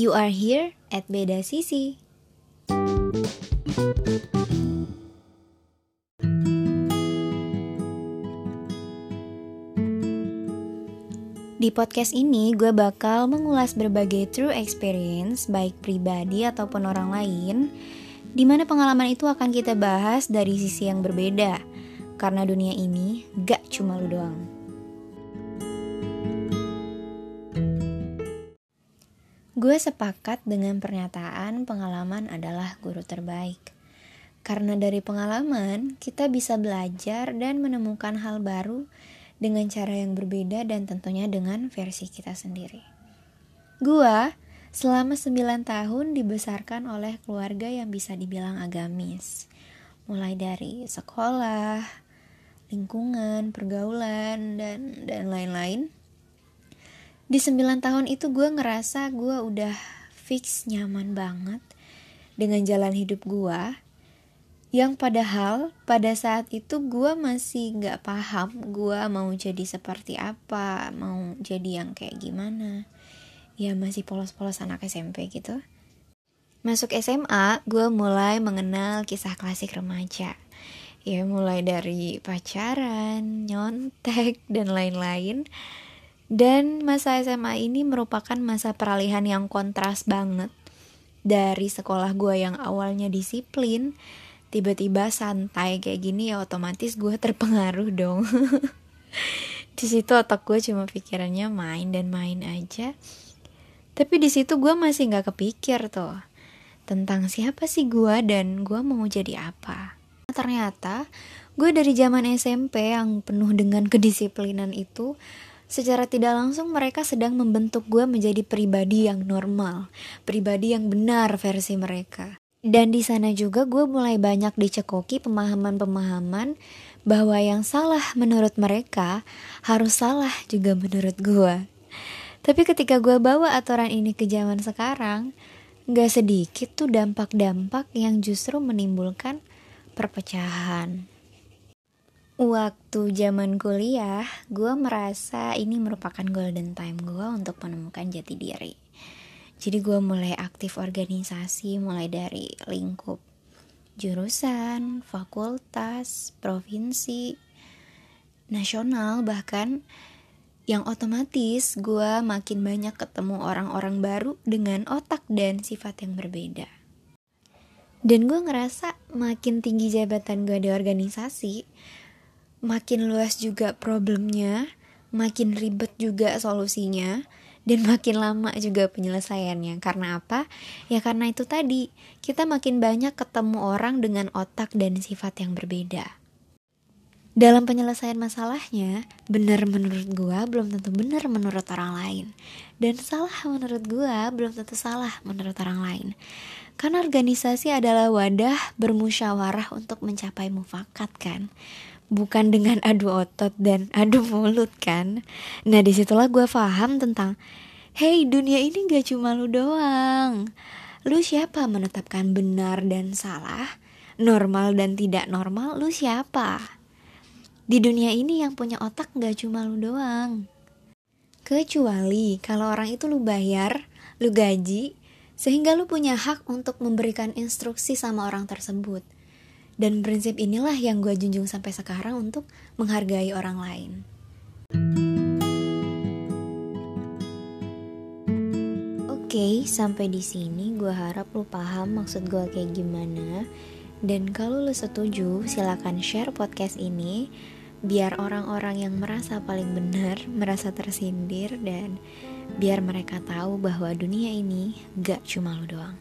You are here at Beda Sisi. Di podcast ini, gue bakal mengulas berbagai true experience, baik pribadi ataupun orang lain, di mana pengalaman itu akan kita bahas dari sisi yang berbeda, karena dunia ini gak cuma lu doang. Gue sepakat dengan pernyataan pengalaman adalah guru terbaik. Karena dari pengalaman, kita bisa belajar dan menemukan hal baru dengan cara yang berbeda dan tentunya dengan versi kita sendiri. Gua selama 9 tahun dibesarkan oleh keluarga yang bisa dibilang agamis. Mulai dari sekolah, lingkungan, pergaulan, dan dan lain-lain. Di 9 tahun itu gue ngerasa gue udah fix nyaman banget dengan jalan hidup gue yang padahal pada saat itu gue masih gak paham gue mau jadi seperti apa, mau jadi yang kayak gimana. Ya masih polos-polos anak SMP gitu. Masuk SMA, gue mulai mengenal kisah klasik remaja. Ya mulai dari pacaran, nyontek, dan lain-lain. Dan masa SMA ini merupakan masa peralihan yang kontras banget. Dari sekolah gue yang awalnya disiplin, tiba-tiba santai kayak gini ya otomatis gue terpengaruh dong. Di situ otak gue cuma pikirannya main dan main aja. Tapi di situ gue masih nggak kepikir tuh tentang siapa sih gue dan gue mau jadi apa. Ternyata gue dari zaman SMP yang penuh dengan kedisiplinan itu secara tidak langsung mereka sedang membentuk gue menjadi pribadi yang normal, pribadi yang benar versi mereka. Dan di sana juga gue mulai banyak dicekoki pemahaman-pemahaman bahwa yang salah menurut mereka harus salah juga menurut gue. Tapi ketika gue bawa aturan ini ke zaman sekarang, gak sedikit tuh dampak-dampak yang justru menimbulkan perpecahan. Waktu zaman kuliah, gue merasa ini merupakan golden time gue untuk menemukan jati diri jadi gue mulai aktif organisasi mulai dari lingkup jurusan, fakultas, provinsi, nasional bahkan yang otomatis gue makin banyak ketemu orang-orang baru dengan otak dan sifat yang berbeda. Dan gue ngerasa makin tinggi jabatan gue di organisasi, makin luas juga problemnya, makin ribet juga solusinya, dan makin lama juga penyelesaiannya. Karena apa? Ya karena itu tadi, kita makin banyak ketemu orang dengan otak dan sifat yang berbeda. Dalam penyelesaian masalahnya, benar menurut gua belum tentu benar menurut orang lain. Dan salah menurut gua belum tentu salah menurut orang lain. Karena organisasi adalah wadah bermusyawarah untuk mencapai mufakat kan bukan dengan adu otot dan adu mulut kan? Nah di situlah gue paham tentang hey dunia ini gak cuma lu doang. Lu siapa menetapkan benar dan salah normal dan tidak normal lu siapa? Di dunia ini yang punya otak gak cuma lu doang. Kecuali kalau orang itu lu bayar lu gaji sehingga lu punya hak untuk memberikan instruksi sama orang tersebut dan prinsip inilah yang gue junjung sampai sekarang untuk menghargai orang lain. Oke, okay, sampai di sini gue harap lu paham maksud gue kayak gimana. Dan kalau lu setuju, silakan share podcast ini biar orang-orang yang merasa paling benar merasa tersindir dan biar mereka tahu bahwa dunia ini gak cuma lu doang.